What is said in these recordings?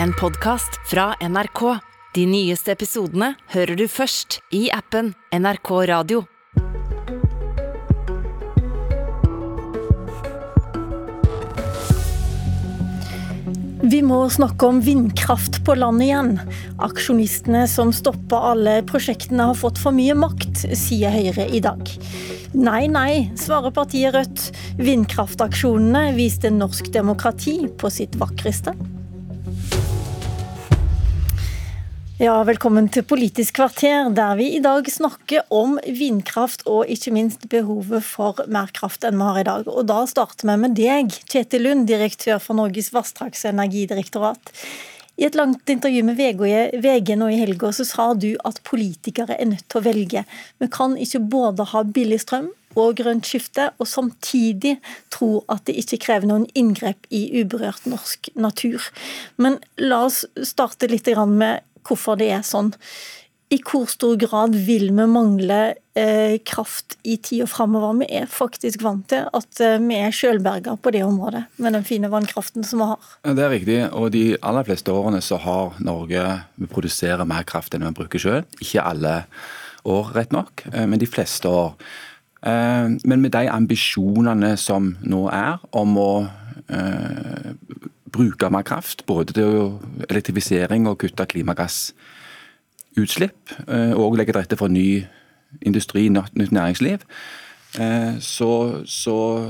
en podkast fra NRK. De nyeste episodene hører du først i appen NRK Radio. Vi må snakke om vindkraft på land igjen. Aksjonistene som stopper alle prosjektene har fått for mye makt, sier Høyre i dag. Nei, nei, svarer partiet Rødt. Vindkraftaksjonene viste norsk demokrati på sitt vakreste. Ja, velkommen til Politisk kvarter, der vi i dag snakker om vindkraft og ikke minst behovet for mer kraft enn vi har i dag. Og da starter vi med deg, Kjetil Lund, direktør for Norges vassdrags- og energidirektorat. I et langt intervju med VG nå i helga så sa du at politikere er nødt til å velge. Vi kan ikke både ha billig strøm og grønt skifte, og samtidig tro at det ikke krever noen inngrep i uberørt norsk natur. Men la oss starte litt med hvorfor det er sånn. I hvor stor grad vil vi mangle eh, kraft i tida framover? Vi er faktisk vant til at eh, vi er sjølberga på det området, med den fine vannkraften som vi har. Det er riktig, og de aller fleste årene så har Norge Vi produserer mer kraft enn vi bruker sjøl. Ikke alle år, rett nok, eh, men de fleste år. Eh, men med de ambisjonene som nå er om å eh, bruke mer kraft, både til elektrifisering og kutte klimagassutslipp, eh, og legge til rette for ny industri, nytt næringsliv, eh, så, så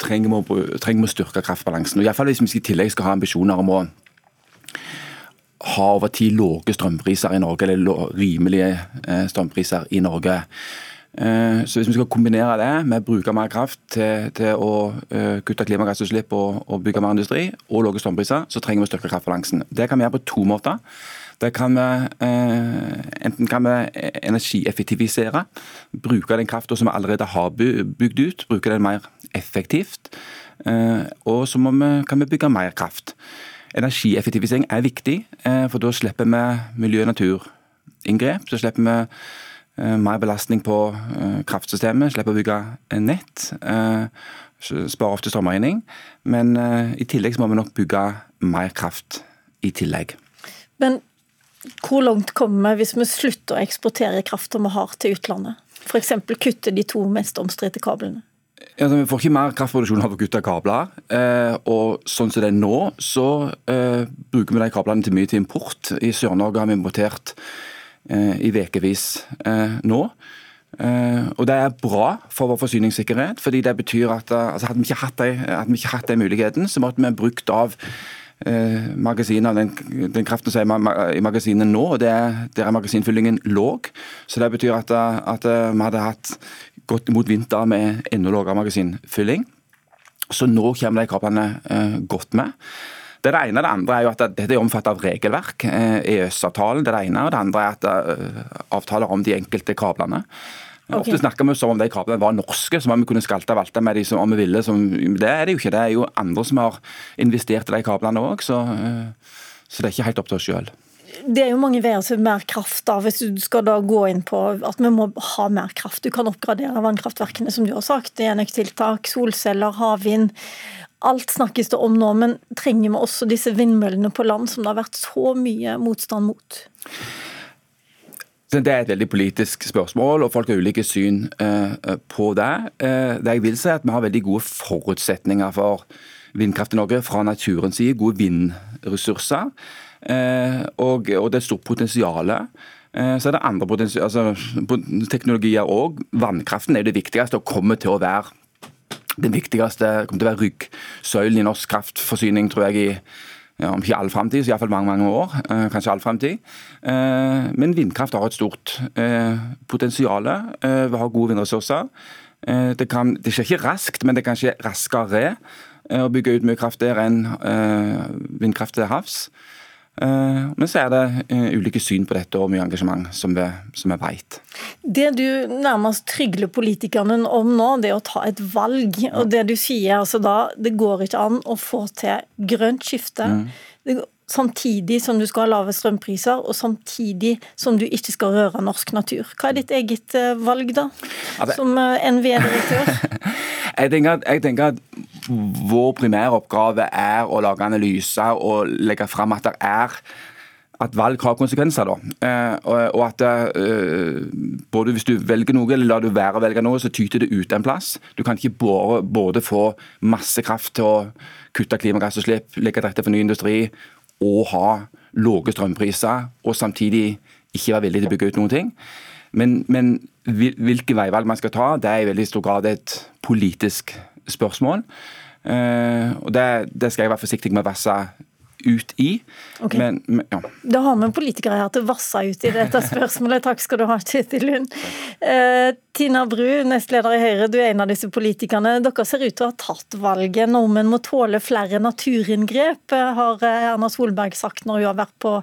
trenger, vi trenger, vi å, styrke kraftbalansen. Og Iallfall fall Hvis vi i tillegg skal ha ambisjoner om å ha over tid lave strømpriser i Norge, eller rimelige eh, strømpriser i Norge, Eh, så Hvis vi skal kombinere det med å bruke mer kraft til, til å uh, kutte klimagassutslipp og, og, bygge mer industri, og lave strømpriser, så trenger vi å styrke kraftbalansen. Det kan vi gjøre på to måter. Det kan vi, uh, enten kan vi energieffektivisere, bruke den kraften som vi allerede har bygd ut, bruke den mer effektivt. Og så vi, kan vi bygge mer kraft. Energieffektivisering er viktig, for da slipper vi miljø- og naturinngrep. Så slipper vi Eh, mer belastning på eh, kraftsystemet, slipper å bygge nett. Eh, sparer ofte strømregning. Men i tillegg må vi nok bygge mer kraft i tillegg. Men hvor langt kommer vi hvis vi slutter å eksportere krafta vi har til utlandet? F.eks. kutte de to mest omstridte kablene? Ja, vi får ikke mer kraftproduksjon av å kutte kabler. Eh, og sånn som det er nå, så eh, bruker vi de kablene til mye til import. I Sør-Norge har vi importert Eh, i ukevis eh, nå. Uh, og Det er bra for vår forsyningssikkerhet. fordi det betyr at altså Hadde vi ikke hatt de, ikke hatt den muligheten, så måtte vi brukt av magasinet, den, den, kraften som er i magasinet nå. og er, Der er magasinfyllingen låg. Så det betyr at, at vi hadde hatt gått mot vinter med enda lavere magasinfylling. Så nå kommer de kablene godt med. Det, det ene. Det andre er jo at dette er omfattet av regelverk. EØS-avtalen det er det ene. og Det andre er at uh, avtaler om de enkelte kablene. Okay. Ofte snakker vi som om de kablene var norske, som om vi kunne skalte og valte med de som om vi ville. Som, det er det jo ikke. Det er jo andre som har investert i de kablene òg, så, uh, så, det er ikke helt opp til oss sjøl. Det er jo mange veier til mer kraft, da, hvis du skal da gå inn på at vi må ha mer kraft. Du kan oppgradere vannkraftverkene, som du har sagt. Enøktiltak, solceller, havvind. Alt snakkes det om nå, men trenger vi også disse vindmøllene på land, som det har vært så mye motstand mot? Det er et veldig politisk spørsmål, og folk har ulike syn eh, på det. Eh, det jeg vil si er at Vi har veldig gode forutsetninger for vindkraft i Norge fra naturens side. Gode vindressurser. Eh, og, det er stort potensial. Så er det andre altså, teknologier òg. Vannkraften er det viktigste og kommer til å være den viktigste kommer til å være ryggsøylen i norsk kraftforsyning, tror jeg, i ja, om ikke all framtid, så iallfall mange mange år. Eh, kanskje all framtid. Eh, men vindkraft har et stort eh, potensial. Eh, vi har gode vindressurser. Eh, det, kan, det, skjer ikke raskt, men det kan skje raskere eh, å bygge ut mye kraft der enn vindkraft til havs. Eh, men så er det eh, ulike syn på dette og mye engasjement, som vi, som vi vet. Det du nærmest trygler politikerne om nå, det er å ta et valg. Og det du sier altså da, det går ikke an å få til grønt skifte. Mm. Det samtidig som du skal ha lave strømpriser, og samtidig som du ikke skal røre norsk natur. Hva er ditt eget eh, valg, da, som eh, NVE-direktør? jeg, jeg tenker at vår primæroppgave er å lage analyser og legge fram at det er at valg har konsekvenser. da. Eh, og at både hvis du velger noe eller lar du være å velge noe, så tyter det ut en plass. Du kan ikke både, både få masse kraft til å kutte klimagassutslipp, legge til rette for ny industri og ha lave strømpriser, og samtidig ikke være villig til å bygge ut noen ting. Men, men hvilke veivalg man skal ta, det er i veldig stor grad et politisk spørsmål. Uh, og det, det, skal jeg være forsiktig med å vasse ut i. Okay. Men, men, ja. Da har vi politikere her til å vasse ut i dette spørsmålet. Takk skal du ha, Kjetil Lund. Eh, Tina Bru, nestleder i Høyre, du er en av disse politikerne. Dere ser ut til å ha tatt valget. Nordmenn må tåle flere naturinngrep, eh, har Erna Solberg sagt når hun har vært på,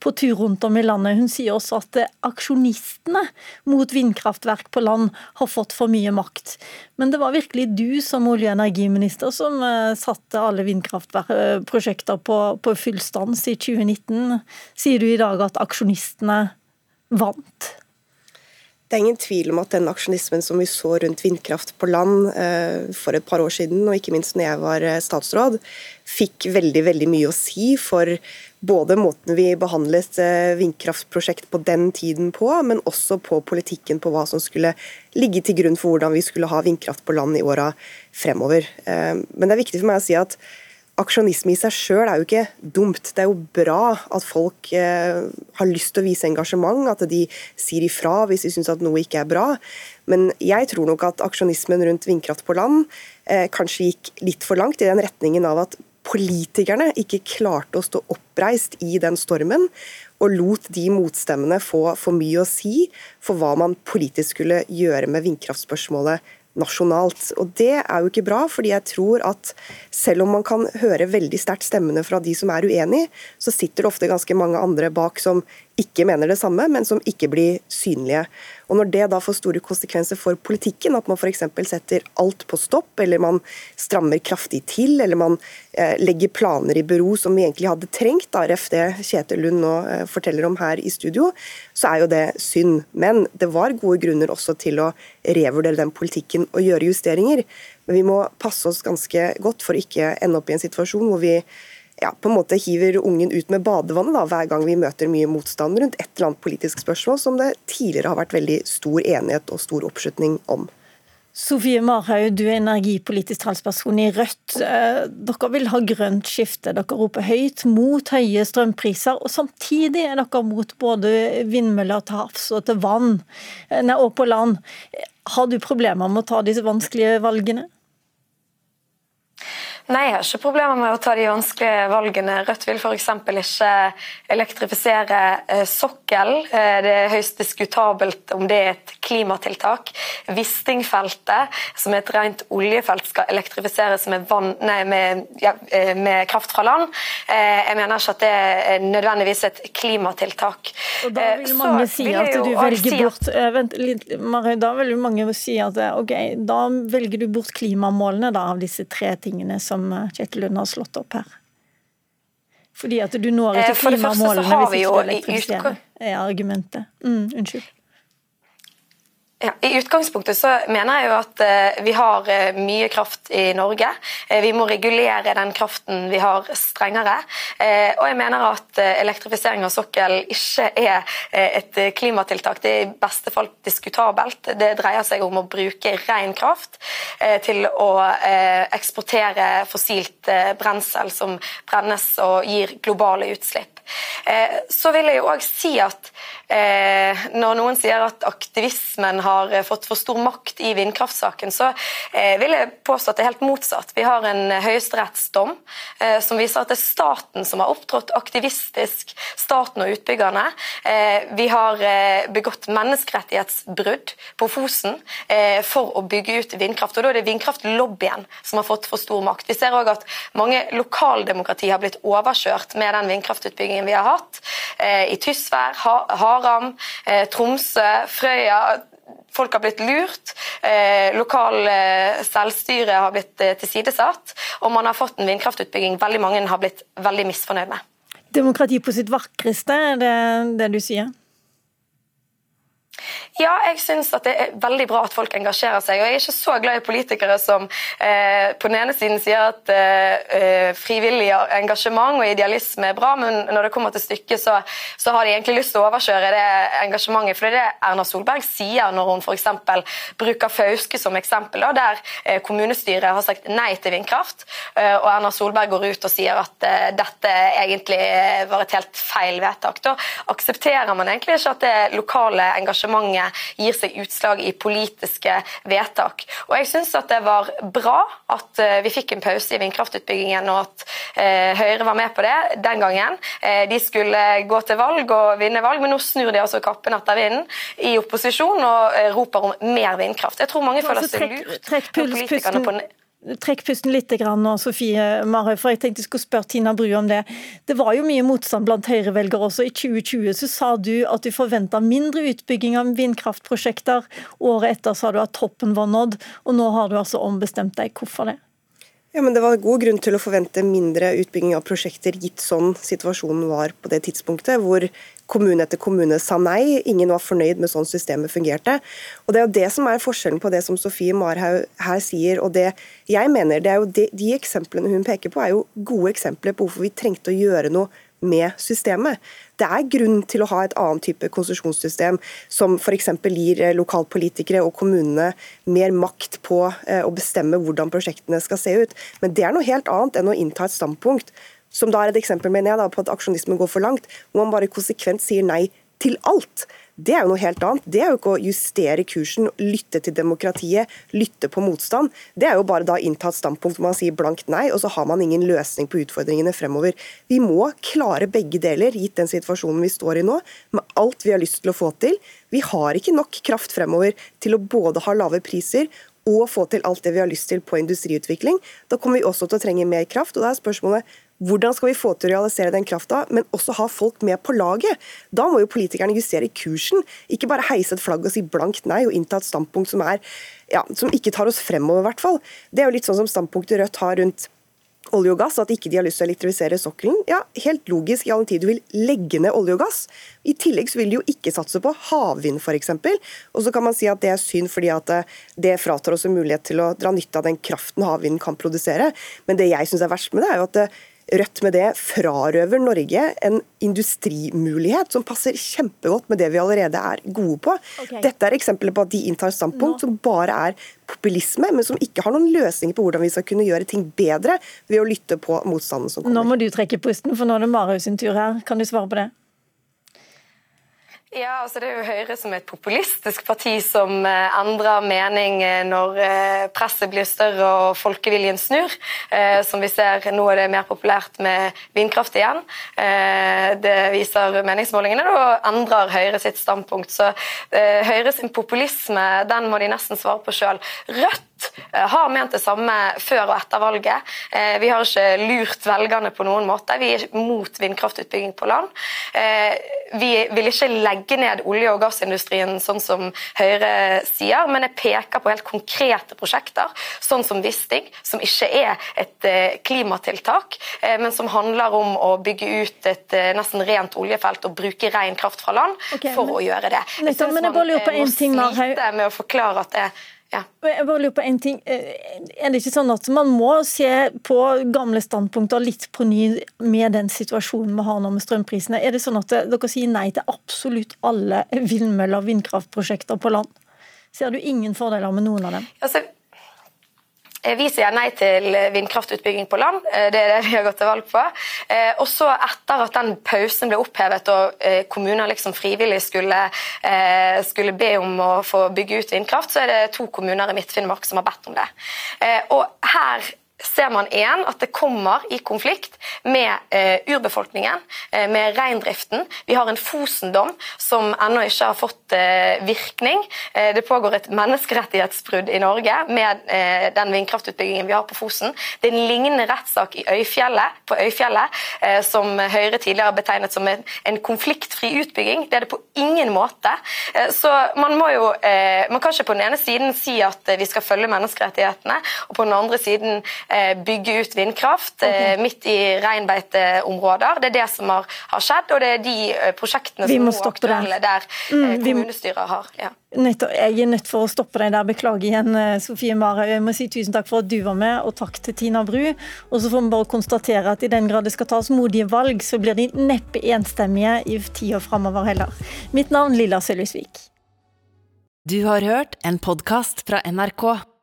på tur rundt om i landet. Hun sier også at aksjonistene mot vindkraftverk på land har fått for mye makt. Men det var virkelig du som olje- og energiminister som eh, satte alle vindkraftprosjekter på, på full stans i 2019. Sier du i dag at aksjonistene vant? Det er ingen tvil om at den aksjonismen som vi så rundt vindkraft på land eh, for et par år siden, og ikke minst når jeg var eh, statsråd, fikk veldig veldig mye å si for både måten vi behandlet eh, vindkraftprosjekt på den tiden på, men også på politikken på hva som skulle ligge til grunn for hvordan vi skulle ha vindkraft på land i åra fremover. Men det er viktig for meg å si at aksjonisme i seg sjøl er jo ikke dumt. Det er jo bra at folk eh, har lyst til å vise engasjement, at de sier ifra hvis de syns at noe ikke er bra. Men jeg tror nok at aksjonismen rundt vindkraft på land kanskje gikk litt for langt i den retningen av at politikerne ikke klarte å stå oppreist i den stormen, og lot de motstemmene få for mye å si for hva man politisk skulle gjøre med vindkraftspørsmålet nasjonalt. Og Det er jo ikke bra, fordi jeg tror at selv om man kan høre veldig sterkt stemmene fra de som er uenig, så sitter det ofte ganske mange andre bak som ikke mener det samme, men som ikke blir synlige. Og Når det da får store konsekvenser for politikken, at man f.eks. setter alt på stopp, eller man strammer kraftig til, eller man eh, legger planer i bero som vi egentlig hadde trengt, da, ref det Kjetil Lund nå eh, forteller om her i studio, så er jo det synd. Men det var gode grunner også til å revurdere den politikken og gjøre justeringer. Men vi må passe oss ganske godt for å ikke ende opp i en situasjon hvor vi ja, på en måte hiver ungen ut med badevannet da, hver gang vi møter mye motstand rundt et eller annet politisk spørsmål som det tidligere har vært veldig stor enighet og stor oppslutning om. Sofie Marhaug, du er energipolitisk talsperson i Rødt. Eh, dere vil ha grønt skifte. Dere roper høyt mot høye strømpriser, og samtidig er dere mot både vindmøller til havs og til vann, eh, nei, og på land. Har du problemer med å ta disse vanskelige valgene? Nei, jeg har ikke problemer med å ta de vanskelige valgene. Rødt vil f.eks. ikke elektrifisere eh, sokkel. Eh, det er høyst diskutabelt om det er et klimatiltak. Wisting-feltet, som er et rent oljefelt, skal elektrifiseres med, vann, nei, med, ja, eh, med, kraft fra land. Jeg mener ikke at det er nødvendigvis et klimatiltak. Og da vil mange si at du velger bort Vent litt, Marie, da vil mange si at ok, da velger du bort klimamålene da, av disse tre tingene som som eh, Kjetil Lund har slått opp her? Fordi at du når ikke klimamålene hvis ikke du elektrifiserer, er argumentet. Mm, unnskyld. Ja, I utgangspunktet så mener jeg jo at uh, vi har uh, mye kraft i Norge. Uh, vi må regulere den kraften vi har strengere. og jeg mener at elektrifisering av sokkel ikke er et klimatiltak. Det er i beste fall diskutabelt. Det dreier seg om å bruke ren kraft til å eksportere fossilt brensel som brennes og gir globale utslipp. Så vil jeg jo òg si at når noen sier at aktivismen har eh, fått for stor makt i vindkraftsaken, så eh, vil jeg påstå at det er helt motsatt. Vi har en eh, høyesterettsdom som viser at det er staten som har opptrådt aktivistisk, staten og utbyggerne. Vi har begått menneskerettighetsbrudd på Fosen for å bygge ut vindkraft. og Da er det vindkraftlobbyen som har fått for stor makt. Vi ser òg at mange lokaldemokrati har blitt overkjørt med den vindkraftutbyggingen vi har hatt. I Tysvær, Haram, Tromsø, Frøya folk har blitt lurt, eh, lokal eh, selvstyre har blitt eh, tilsidesatt, og man har fått en vindkraftutbygging veldig mange har blitt veldig misfornøyd med. demokrati på sitt vakreste, er det det du sier? Ja, jeg syns det er veldig bra at folk engasjerer seg. og Jeg er ikke så glad i politikere som eh, på den ene siden sier at eh, frivillig engasjement og idealisme er bra, men når det kommer til stykket, så, så, har de egentlig lyst til å overkjøre det engasjementet. For det er det Erna Solberg sier når hun f.eks. bruker Fauske som eksempel, da, der eh, kommunestyret har sagt nei til vindkraft, eh, og Erna Solberg går ut og sier at eh, dette egentlig var et helt feil vedtak. Da aksepterer man egentlig ikke at det lokale engasjementet gir seg utslag i politiske vedtak. Og Jeg syns det var bra at eh, vi fikk en pause i vindkraftutbyggingen, og at eh, Høyre var med på det den gangen. Eh, de skulle gå til valg og vinne valg, men nå snur de altså kappen etter vinden i opposisjon og roper om mer vindkraft. Jeg tror mange føler seg lurt når politikerne på Trekk pusten litt nå, Sofie Marhaug, for jeg tenkte jeg skulle spørre Tina Bru om det. Det var jo mye motstand blant Høyre-velgere også. I 2020 så sa du at du forventa mindre utbygging av vindkraftprosjekter. Året etter sa du at toppen var nådd, og nå har du altså ombestemt deg. Hvorfor det? Ja, men Det var god grunn til å forvente mindre utbygging av prosjekter, gitt sånn situasjonen var på det tidspunktet, hvor kommune etter kommune sa nei. Ingen var fornøyd med sånn systemet fungerte. Og Det er jo det som er forskjellen på det som Sofie Marhaug her sier og det jeg mener. det er jo de, de eksemplene hun peker på, er jo gode eksempler på hvorfor vi trengte å gjøre noe med systemet. Det er grunn til å ha et annet type konsesjonssystem, som f.eks. gir eh, lokalpolitikere og kommunene mer makt på eh, å bestemme hvordan prosjektene skal se ut. Men det er noe helt annet enn å innta et standpunkt som da er et eksempel mener jeg da, på at aksjonismen går for langt, hvor man bare konsekvent sier nei til alt. Det er jo noe helt annet. Det er jo ikke å justere kursen, lytte til demokratiet, lytte på motstand. Det er jo bare da inntatt standpunkt hvor man sier blankt nei, og så har man ingen løsning på utfordringene fremover. Vi må klare begge deler, gitt den situasjonen vi står i nå, med alt vi har lyst til å få til. Vi har ikke nok kraft fremover til å både ha lave priser og få til alt det vi har lyst til på industriutvikling. Da kommer vi også til å trenge mer kraft. og da er spørsmålet hvordan skal vi få til å realisere den krafta, men også ha folk med på laget? Da må jo politikerne justere kursen, ikke bare heise et flagg og si blankt nei og innta et standpunkt som, er, ja, som ikke tar oss fremover, i hvert fall. Det er jo litt sånn som standpunktet Rødt har rundt olje og gass, at ikke de har lyst til å elektrifisere sokkelen. Ja, helt logisk i all tid du vil legge ned olje og gass. I tillegg så vil de jo ikke satse på havvind f.eks. Og så kan man si at det er synd fordi at eh, det fratar oss en mulighet til å dra nytte av den kraften havvinden kan produsere. Men det jeg syns er verst med det, er jo at eh, Rødt med det frarøver Norge en industrimulighet som passer kjempegodt med det vi allerede er gode på. Okay. Dette er eksempler på at de inntar standpunkt som bare er populisme, men som ikke har noen løsninger på hvordan vi skal kunne gjøre ting bedre ved å lytte på motstanden som kommer. Nå må du trekke pusten, for nå er det Marius sin tur her. Kan du svare på det? Ja, altså Det er jo Høyre som er et populistisk parti som eh, endrer mening eh, når eh, presset blir større og folkeviljen snur. Som vi ser nå er det mer populært med vindkraft igjen. Det viser meningsmålingene. Da endrer Høyre sitt standpunkt. Så Høyre sin populisme den må de nesten svare på sjøl. Rødt har ment det samme før og etter valget. Vi har ikke lurt velgerne på noen måte. Vi er mot vindkraftutbygging på land. Vi vil ikke legge ned olje- og gassindustrien, sånn som Høyre sier, men jeg peker på helt konkrete prosjekter, sånn som Wisting, som ikke er et eh, klimatiltak, eh, men som handler om å bygge ut et eh, nesten rent oljefelt og bruke ren kraft fra land okay, for men, å gjøre det. Jeg syns man må slite med å forklare at det ja. Jeg bare lurer på en ting. Eh, er det ikke sånn at man må se på gamle standpunkter litt på ny med den situasjonen vi har nå med strømprisene? Er det sånn at dere sier nei til absolutt alle vindmøller og vindkraftprosjekter på land? Ser du ingen fordeler med noen av dem? Altså, Eh, vi sier nei til vindkraftutbygging på land, eh, det er det vi har gått til valg på. Eh, og så etter at den pausen ble opphevet og kommuner liksom frivillig skulle, skulle, be om å få bygge ut vindkraft, så er det to kommuner i Midt-Finnmark som har bedt om det. Og her ser man igjen at det kommer i konflikt med eh, urbefolkningen, eh, med reindriften. Vi har en Fosen-dom som ennå ikke har fått eh, virkning. Eh, det pågår et menneskerettighetsbrudd i Norge med eh, den vindkraftutbyggingen vi har på Fosen. Det er en lignende rettssak i Øyfjellet, på Øyfjellet eh, som Høyre tidligere har betegnet som en, en, konfliktfri utbygging. Det er det på ingen måte. så man må jo Man kan ikke på den ene siden si at vi skal følge menneskerettighetene, og på den andre siden bygge ut vindkraft okay. midt i reinbeiteområder. Det er det som har, har skjedd, og det er de prosjektene som er aktuelle der mm, kommunestyret har. Ja. Nettopp, jeg er nødt for å stoppe deg der. Beklager igjen, Sofie Marhaug. Jeg må si tusen takk for at du var med, og takk til Tina Bru. Og så får vi bare konstatere at i den grad det skal tas modige valg, så blir de neppe enstemmige i tida framover heller. Mitt navn Lilla Sølvisvik. Du har hørt en podkast fra NRK.